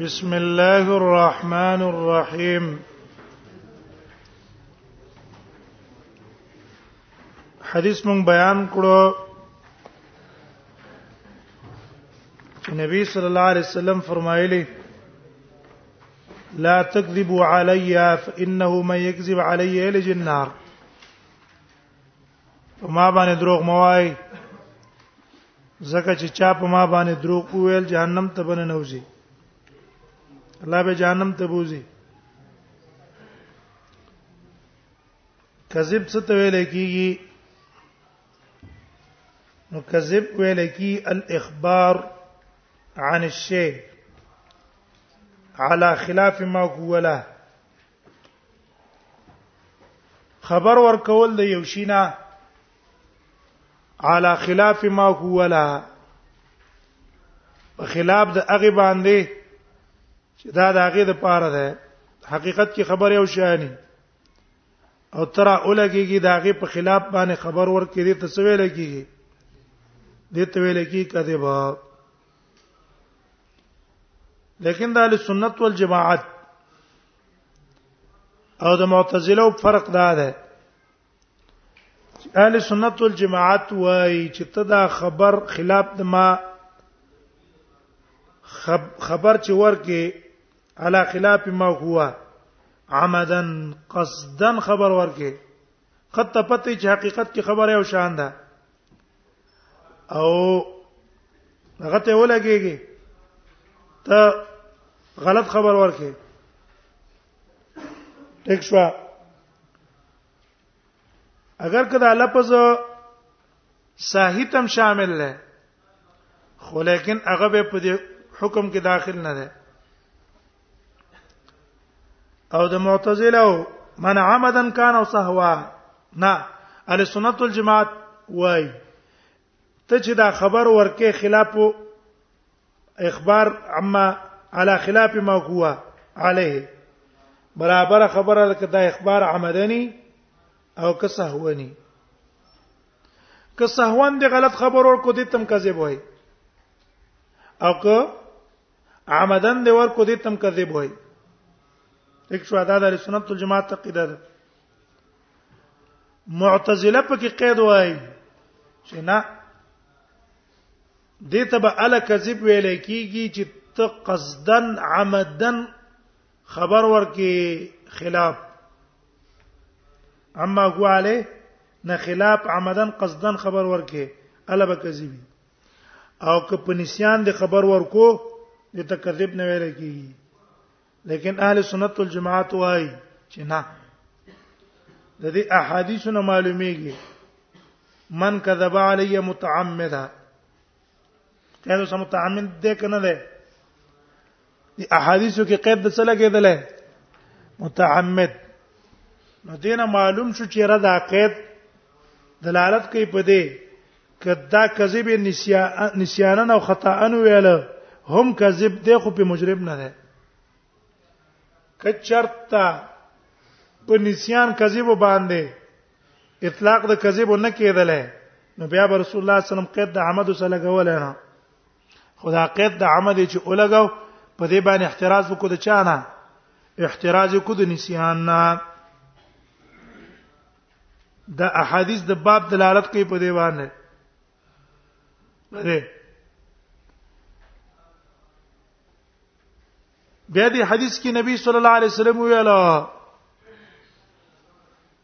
بسم الله الرحمن الرحيم حدیث مون بیان کړو چې نبی صلی الله علیه وسلم فرمایلی لا تكذبوا علي فانه من يكذب علي يلج النار په ما باندې دروغ موای زکه چې چا په ما باندې دروغ وویل جهنم ته بنه نوځي الله به جهنم ته بوزي کذب څه ته ویل کیږي نو کذب ویل کی الاخبار عن الشيء على خلاف ما هو له خبر ورکول د یو شینا علا خلاف ما هو لا په خلاف د هغه باندې چې دا د هغه د پاره ده حقیقت کې خبر یو شانی او ترا اولګيږي د هغه په خلاف باندې خبر ورکې دي ته څه ویل کیږي دې ته ویل کیږي کذبا لیکن د اهل سنت والجماعت او د معتزله فرق دا ده اهل سنت والجماعت وایي چې ته دا خبر خلاف د ما خبر چې ورکه علا خلاف ما هو عمدا قصدا خبر ورکه قد ته پته چې حقیقت کې خبره او شان ده او هغه ته ولګيږي ته غلط خبر ورکې ټیک شو اگر کدا لفظ صحیح تم شامل لے خو لیکن هغه به په حکم کې داخل نه ده او د معتزله من عمدن کان او سهوا نه اهل سنت والجماعت وای ته چې دا خبر ورکه خلاف اخبار عما على خلاف ما هو عليه برابر خبره ده دا اخبار عمدني او که سهوني که سهوان دی غلط خبر ورکو دي تم کذب وای او که عمدن دی ورکو دي تم کذب وای یک شو ادا د سنت الجماعت تقیده ده معتزله په کې قید وای چې نه دې ته به ال کذب ویل کیږي چې ته قصدن عمدن خبر ورکې خلاف اما هو علی نه خلاف عمدن قصدن خبر ورکې ال به کذبی او که په نسیان د خبر ورکو د تکذیب نه ویل کیږي لیکن اهل سنت والجماعت وايي چې نه د دې احادیثو نه معلومیږي من کذب علی متعمدا کله سم متعمد دې کنه ده دی احادیثو کې قید د څه لګیدل متعمد نو دینه معلوم شو چې را دا قید دلالت کوي په دې کدا کذب نسیانن او خطا ان ویل هم کذب دی خو په مجرب نه ده کچرتا په نسیان کذب باندې اطلاق د کذب نه کېدل نو بیا رسول الله صلی الله علیه وسلم قید د عمد سره لګول نه خدا قید د عمل چې اولګو په دې باندې احتراز وکړو د چانه احتراز وکړو د نسیان نه د احادیث د باب دلالت کوي په دې باندې بده بیا دې حدیث کې نبی صلی الله علیه وسلم ویل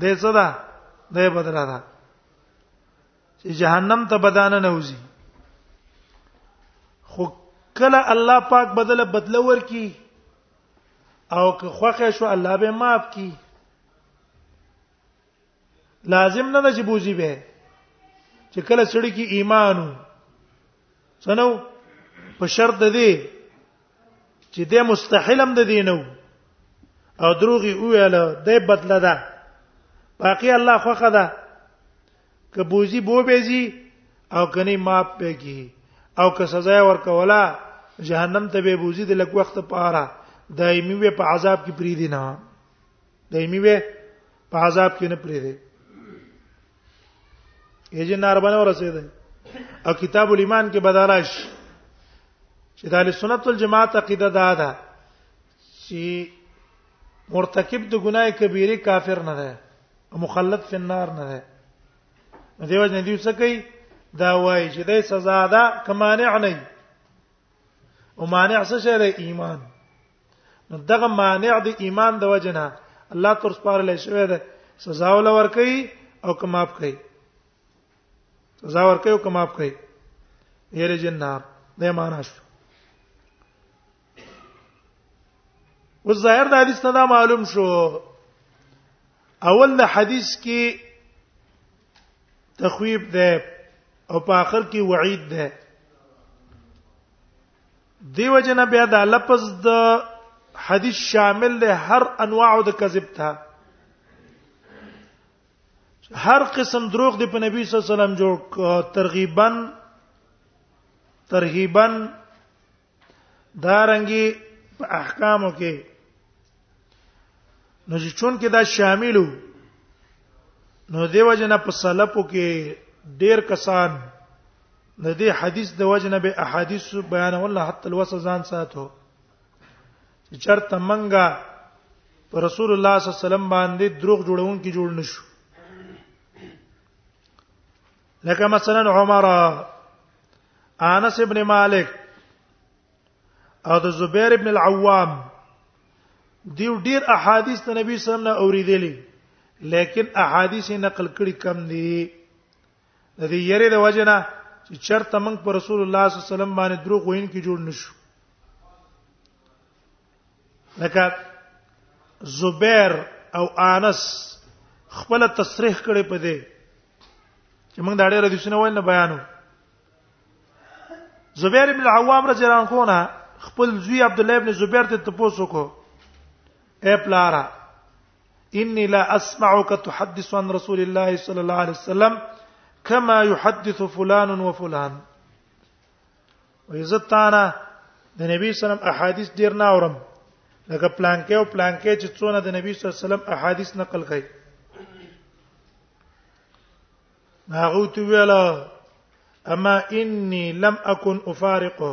دې څه ده دې بدره ده چې جهنم ته بدانه نه وځي خو کله الله پاک بدل بدل ورکی او که خوخه شو الله به معاف کی لازم نه ده چې بوزي به چې کله سړی کې ایمانو څنو په شرط د دې چې د مستحلم د دینو او دروغي اوله د بدله ده باقي الله خوخه ده که بوزي بو بيزي او کني ماپ پېږي او که سزا ورکولا جهنم ته به بوزي د لک وخت پاره دایمي وي په عذاب کې پری دي نه دایمي وي په عذاب کې نه پری دي یجن عربانه ورسېده او کتاب الایمان کې بدلاش چې د اهل سنت والجماعت عقیده دا ده چې مرتکب د ګناه کبیره کافر نه ده مخلد فی النار نه ده دیو جن دیو څه کوي دا وایي چې د سزا ده کمانع نه او مانع څه شی ایمان نو دغه مانع د ایمان د وجنه الله تر سپارلې شوی ده سزا ول ور کوي او کماپ کوي سزا ور کوي او کماپ کوي یره جنار د معنا شو و ظاهر د حدیث نه معلوم شو اول د حدیث کې تخویب ده او په اخر کې وعید ده دیو جن بیا دا لفظ د حدیث شامل له هر انواع د کذب ته هر قسم دروغ دی په نبی صلی الله علیه وسلم جوړ ترغیبا ترهیبا دارنګي په احکامو کې نو چې چون کې دا شاملو نو دیو جن په سلفو کې ډیر کسان د دې حدیث د وجنه به احادیث بیان والله حتی الوسه ځان ساتو چې چرته منګه پر رسول الله صلی الله علیه وسلم باندې دروغ جوړون کې جوړ نشو لکه مثلا عمر انس ابن مالک او د زبیر ابن العوام دیو ډیر احادیث د نبی صلی الله علیه وسلم نه اوریدلې لیکن احادیث نقل کړي کم دي د دې یری د وجنه چې چرته موږ پر رسول الله صلی الله علیه وسلم باندې دروغ وین کې جوړ نشو لکه زبیر او انس خپل تصریح کړي په دې چې موږ دا ډېر د سنو ویل نه بیانو زبیر ابن العوام رضی الله عنه نه خپل زوی عبد الله ابن زبیر ته تاسو کو اے پلارا اني لا اسمعك تحدث عن رسول الله صلى الله عليه وسلم كما يحدث فلان وفلان ويزتانا د نبی صلی الله علیه وسلم احادیث ډیر نه اورم لکه پلانکې او پلانکې چې څونه د نبی صلی الله علیه وسلم احادیث نقل کړي هغه تو ویلا اما انی لم اكن افارقه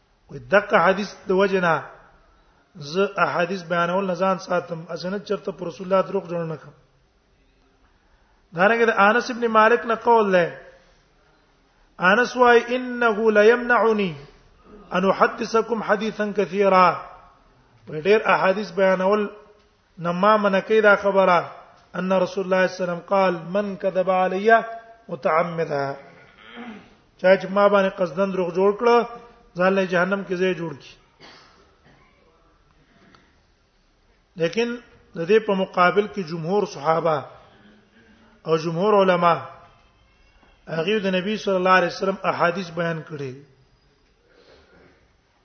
وي دغه حدیث د وجنا ز احادیث بیانول نه ځان ساتم اسنه چرته پر رسول الله دروغ جوړ نه کوم دارنګه د انس ابن مالک نه قول له انس وای انه لا يمنعني ان احدثكم حديثا كثيرا ډېر احادیث بیانول نما من کې دا خبره ان رسول الله صلی الله علیه وسلم قال من كذب علي متعمدا چا چې ما باندې قصدن دروغ جوړ کړ ځان له جهنم کې ځای جوړ کی لیکن د دې په مقابل کې جمهور صحابه او جمهور علما هغه د نبی صلی الله علیه وسلم احادیث بیان کړي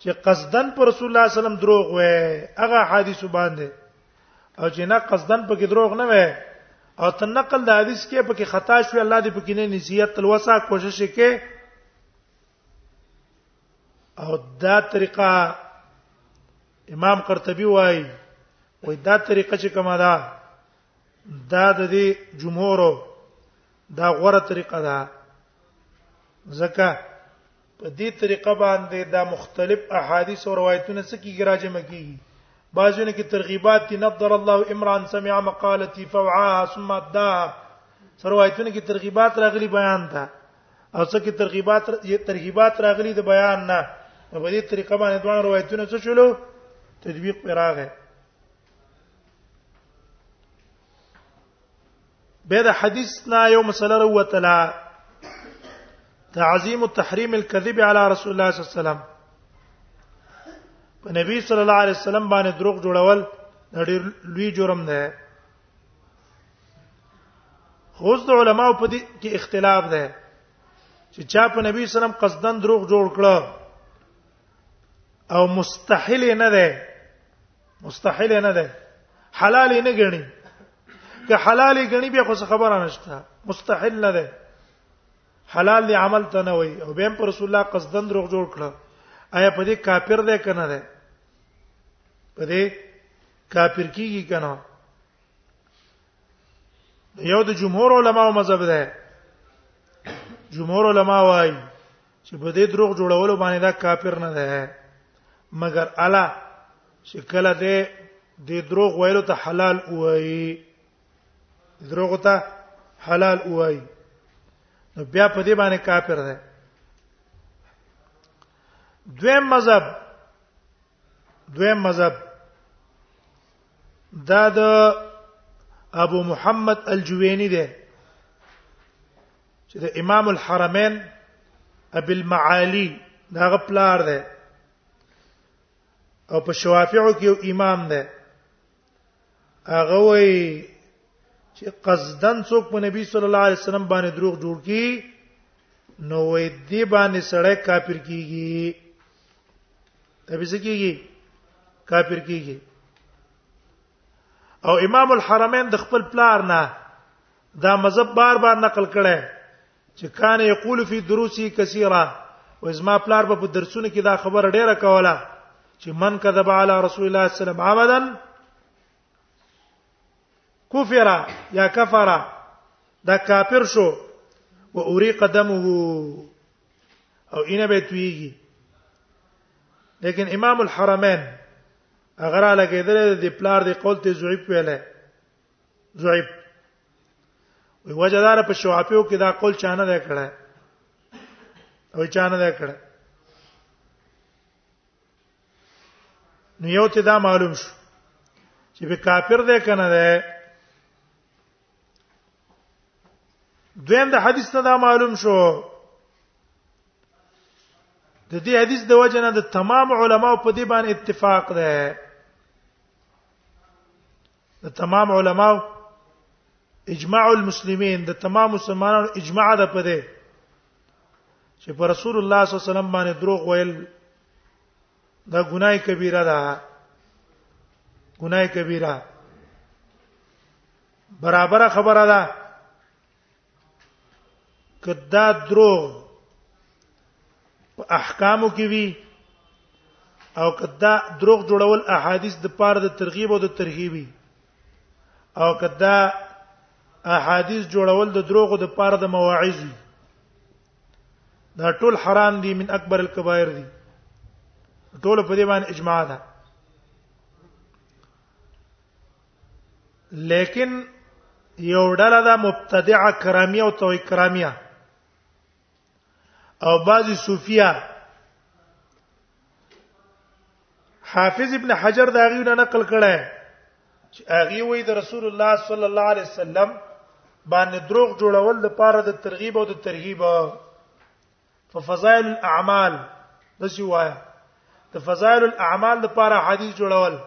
چې قصدن پر رسول الله صلی الله علیه وسلم دروغ وې هغه حدیث باندې او چې نه قصدن پکې دروغ نه وې او تن نقل د حدیث کې پکې خطا شوی الله دې پکې نه نصیحت تلوسه کوشش وکړي او دا طریقه امام قرطبي وایي وای دا طریقه چې کومه ده دا د دې جمهور دا غوره طریقه ده ځکه په دې طریقه باندې دا مختلف احادیث او روایتونه څه کیږي راجمه کیږي بعضونه کې ترغیبات دي نظر الله عمران سمع مقالتي فوعاها ثم اداها روایتونه کې ترغیبات راغلي بیان ته او څه کې ترغیبات ترغیبات راغلي د بیان نه په دې طریقه باندې دوه روایتونه څه شولو تطبیق پر راغی به د حدیث نا یو مسله وروتلا تعظیم تحریم الكذب علی رسول الله صلی الله علیه وسلم په نبی صلی الله علیه وسلم باندې دروغ جوړول ډېر لوی جرم دی خوز د علماو په دې کې اختلاف دی چې چا په نبی صلی الله علیه وسلم قصدن دروغ جوړ کړ او مستحیل نه دی مستحیل نه ده حلال نه غني که حلال غني به خو خبره نشته مستحیل نه ده حلال دی عمل ته نه وای او بهم پر رسول الله قصدن دروغ جوړ کړه آیا په دې کافر ده کنه ده په دې کافر کیږي کنه یو د جمهور علماو مذهب ده جمهور علما وايي چې په دې دروغ جوړولو باندې دا کافر نه ده مګر الا چې کله دې د دروغ ویلو ته حلال وایي دروغ ته حلال وایي نو بیا په دې باندې کافر ده دویم مذهب دویم مذهب دا د ابو محمد الجوینی دی چې د امام الحرمین ابي المعالي دا غپلار دی او په شوافیعو کې یو امام دی هغه وای چې قصدن څوک په نبی صلی الله علیه وسلم باندې دروغ جوړ کی نو وې دې باندې سړی کافر کیږي تبي څه کیږي کافر کیږي او امام الحرمین د خپل پلار نه دا مذهب بار بار نقل کړي چې کان یقول فی دروسی کثیره و زما پلار په درسونو کې دا خبره ډیره کوله چې من کذب علی رسول الله صلی الله علیه وسلم عمدا کفر یا کفر دا کافر شو و اوری قدمه او اینه به تویږي لیکن امام الحرمین اگر علاقه دې د پلار د قول ته ضعیف ویله ضعیف وی وجدار په شوافیو کې دا قول چانه ده کړه او چانه ده کړه نو یو ته دا معلوم شو چې به کافر ده کنه ده دویم د حدیث نه دا معلوم شو د دې حدیث د وجنه د تمام علما په دې باندې اتفاق ده د تمام علماو اجماع المسلمین د تمام مسلمانانو اجماع ده په دې چې پر رسول الله صلی الله علیه وسلم باندې دروغ ویل دا ګناي کبیره ده ګناي کبیره برابر خبره ده کدا درو په احکامو کې وی او کدا دروغ جوړول احادیث د پاره د ترغیب او د ترهیبي او کدا احادیث جوړول د دروغ د پاره د مواعظ دا ټول حرام دي من اکبر الکبائر دي ټول په دې باندې اجماع ده لیکن یو ډله د مبتدعه کرامیه او توي کرامیه او بعضی صوفیا حافظ ابن حجر دا غیونه نقل کړه چې هغه وی د رسول الله صلی الله علیه وسلم باندې دروغ جوړول د پاره د ترغیب او د ترهیب ففضائل الاعمال د سی وای د فضائل الاعمال د پاره حدیث جوړول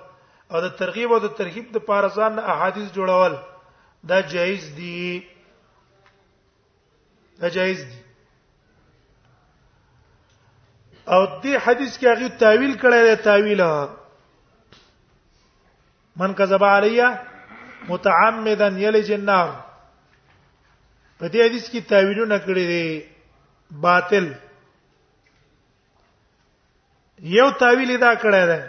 او د ترغیب او د ترهیب د پاره ځان احادیث جوړول دا جایز دي دا جایز دي او دې حدیث کې هغه تعویل کړی دی تعویل من کذب علیا متعمدا یلج النار په دې حدیث کې تعویلونه کړی دی باطل یو تعویل دا کړی دی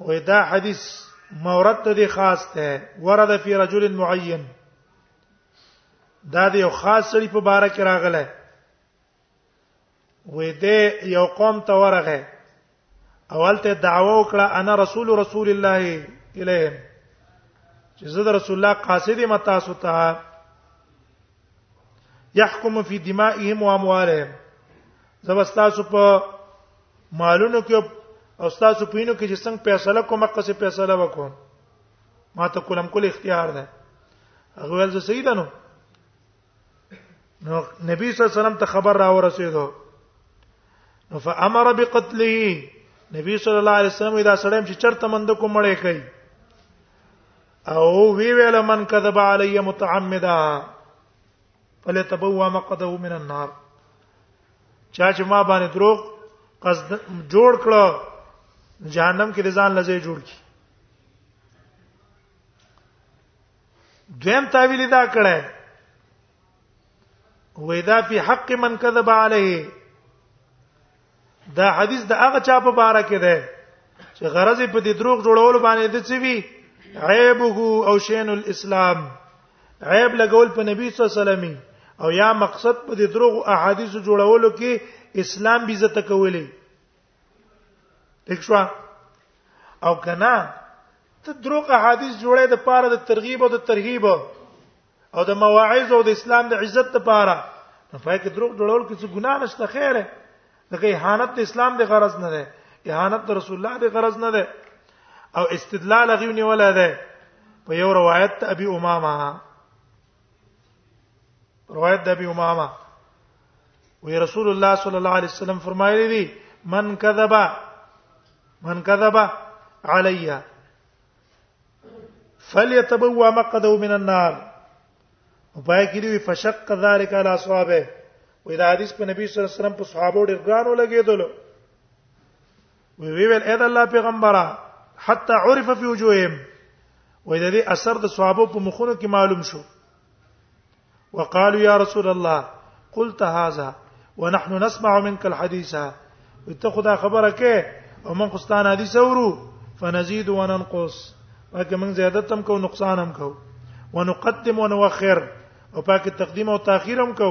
وې دا حدیث مورد ته دی خاص ته ورد فی رجل معین دا دی یو خاص سړي په باره کې راغله وې دې یو قوم ته ورغه اول ته دعوه وکړه انا رسول رسول الله الیهم چې زه د رسول الله قاصد ما تاسو ته يحكم في دمائهم واموالهم زبستاسو په مالونو کې او تاسو په وینو کې چې څنګه فیصله کوم قصې فیصله وکوم ما ته کولم کول اختیار ده هغه ول زه سیدانو نو نبی صلی الله علیه وسلم ته خبر را ورسېدو نو فامر بقتله نبی صلی الله علیه وسلم دا سړی چې چرته مند کوم مړی کوي او وی ویل من کذب علی متعمدا فلتبوا مقده من النار چا چې ما باندې دروغ قصد جوړ کړو جهنم کې ځان لځه جوړ کی دویم تعویل دا کړه وې دا په حق من کذب علیه دا حدیث د هغه چا په باره کې ده چې غرض په دې دروغ جوړول باندې د څه وی عیبه او شین الاسلام عیب لګول په نبی صلی الله علیه وسلم او یا مقصد په دې دروغ احادیث جوړولو کې اسلام بي عزت کولې دښوا او کنا ته دروغ حدیث جوړه د پاره د ترغیب او د ترهیب او د مواعظ او د اسلام د عزت لپاره نو فای کې دروغ جوړول کې څه ګناه نشته خیره لکه اهانت د اسلام د غرض نه ده اهانت د رسول الله د غرض نه ده او استدلال غوی نیول ده په یو روایت ابي امامه روایت د ابي امامه وی رسول الله صلی الله علیه وسلم فرمایلی دی من کذب من کذب علی فليتبوا مقعده من النار وبای کې دی فشق ذلک علی اصحابه وی دا حدیث په نبی صلی الله علیه وسلم په صحابه ډیر ګرانو لګیدلو وی وی ویل اې د الله پیغمبره حتا عرف فی وجوههم وې د دې اثر د صحابه په مخونو کې معلوم شو وقالوا يا رسول الله قلت هذا ونحن نسمع منك الحديث ته خدا خبره کې او من قستان حدیث اورو فنزيد وننقص پاکه من زیادت هم کو نقصان هم کو ونقدم ونوخر او پاکه تقدیم او تاخير هم کو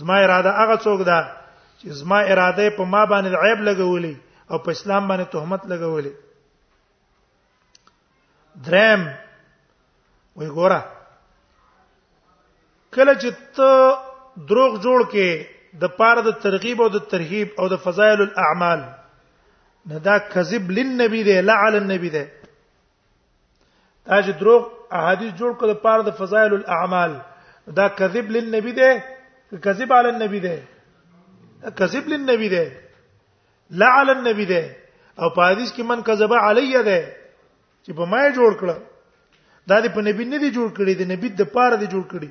زما اراده هغه څوک ده چې زما اراده په ما باندې عیب لګولې او په اسلام باندې تهمت لګولې درم وی ګوره کله چې ته دروغ جوړ کې د پاره د ترغیب او د ترهیب او د فضایل الاعمال نه دا کذب للنبی دی لعل النبی دی دا چې دروغ احادیث جوړ کړل په اړه د فضائل الاعمال دا کذب للنبي ده کذب علی النبي ده کذب للنبي ده لا علی النبي ده او په حدیث کې من کذب علی ده چې په ما جوړ کړل دا د په نبی نه دی جوړ کړی د نبی د پاره دی جوړ کړی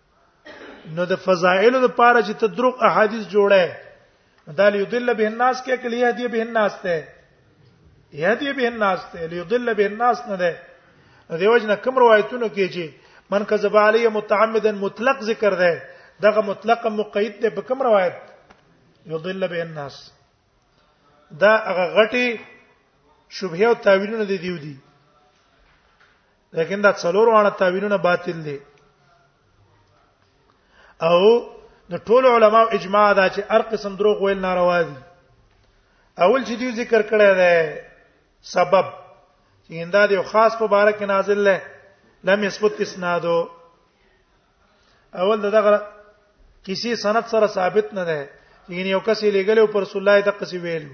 نو د فضائل د پاره چې ته دروغ احادیث جوړه دا لیدل به الناس کې کلی هدی به الناس ته هدی به الناس ته لیدل به الناس نه ده دیوژن کوم روایتونو کې چې من کذب علی متعمدا مطلق ذکر ده دغه مطلق مقید ده په کوم روایت یضل به الناس دا هغه غټي شبهه او تاویلونه دي دیو دي لیکن دا څلور واړه تعبیرونه باطل دي او د ټول علماو اجماع ده چې هر قسم دروغ ویل ناروا دي اول چې دی ذکر کړی دی سبب چې انده یو خاص په باره کې نازل لې لم یثبت اسنادو اول دغه کسی سند سره ثابت نه ده یعنی یو کس لګل او پر رسول الله ته قصې ویلو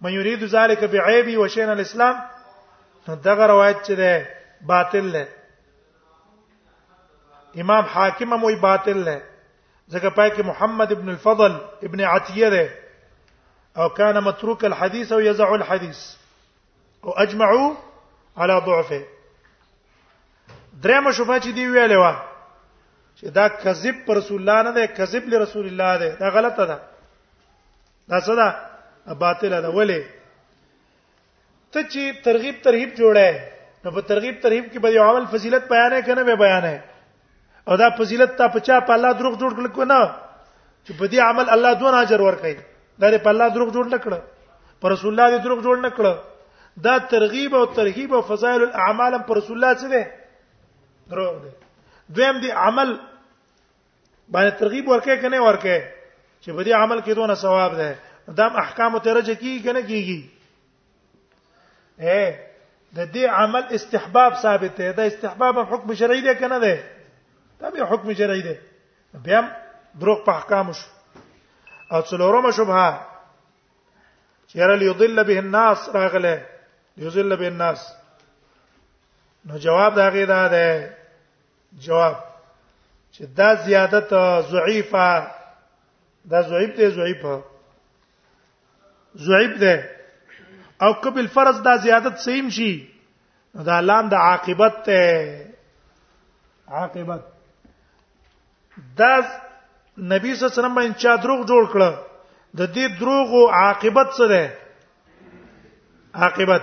من يريد ذلك بعيبي وشين الاسلام نو دغه روایت چې ده باطل ده امام حاکم هم وی باطل ده ځکه پای کې محمد ابن الفضل ابن عتیه ده او كان متروك الحديث او يزع الحديث او اجمعوا على ضعفه درېمه شوبه چې دی ویلې و چې دا کذب پر رسول الله نه ده کذب لرسول الله ده دا غلطه ده دا څه ده باطل ده ولې ته چې ترغیب ترهیب جوړه نو په ترغیب ترهیب کې به یو عمل فضیلت بیان نه کنه به بیان نه او دا فضیلت ته په چا په الله دروغ جوړ کړل کو نه چې په دې عمل الله دوه اجر ورکړي دا په الله دروغ جوړ نه کړ پر رسول الله دې دروغ جوړ نه کړ دا ترغیب او ترهیب او فضائل الاعمال پر رسول الله څه ده دروغ ده دویم دی عمل باندې ترغیب ورکه کنه ورکه چې په دې عمل کې دونه ثواب ده دا احکام ته رجه کیږي کنه کیږي اے د دې عمل استحباب ثابت دی دا استحباب حکم شرعي دی کنه دی دا به حکم شرعي دی بیا دروغ په احکام شو او څلورمه شبهه چې را ليضل به الناس راغله ليضل به الناس نو جواب دا غي دا ده جواب چې دا زیادت ضعیفه دا ضعیف دی ضعیفه ضعیف دی او قبل فرض دا زیادت سیم شي دا لام د عاقبت ته عاقبت دا نبی صلی الله علیه وسلم باندې چا دروغ جوړ کړ د دې دروغو عاقبت څه ده عاقبت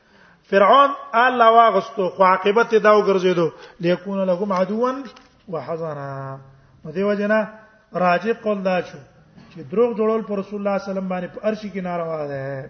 فرعون الله واغستو خو عاقبت دا وګرځیدو لیکون لهم عدوا وحزنا نو دیو جنا راجب قول دا شو چې دروغ جوړول پر رسول الله صلی الله علیه وسلم باندې په ارشي کې ناروا ده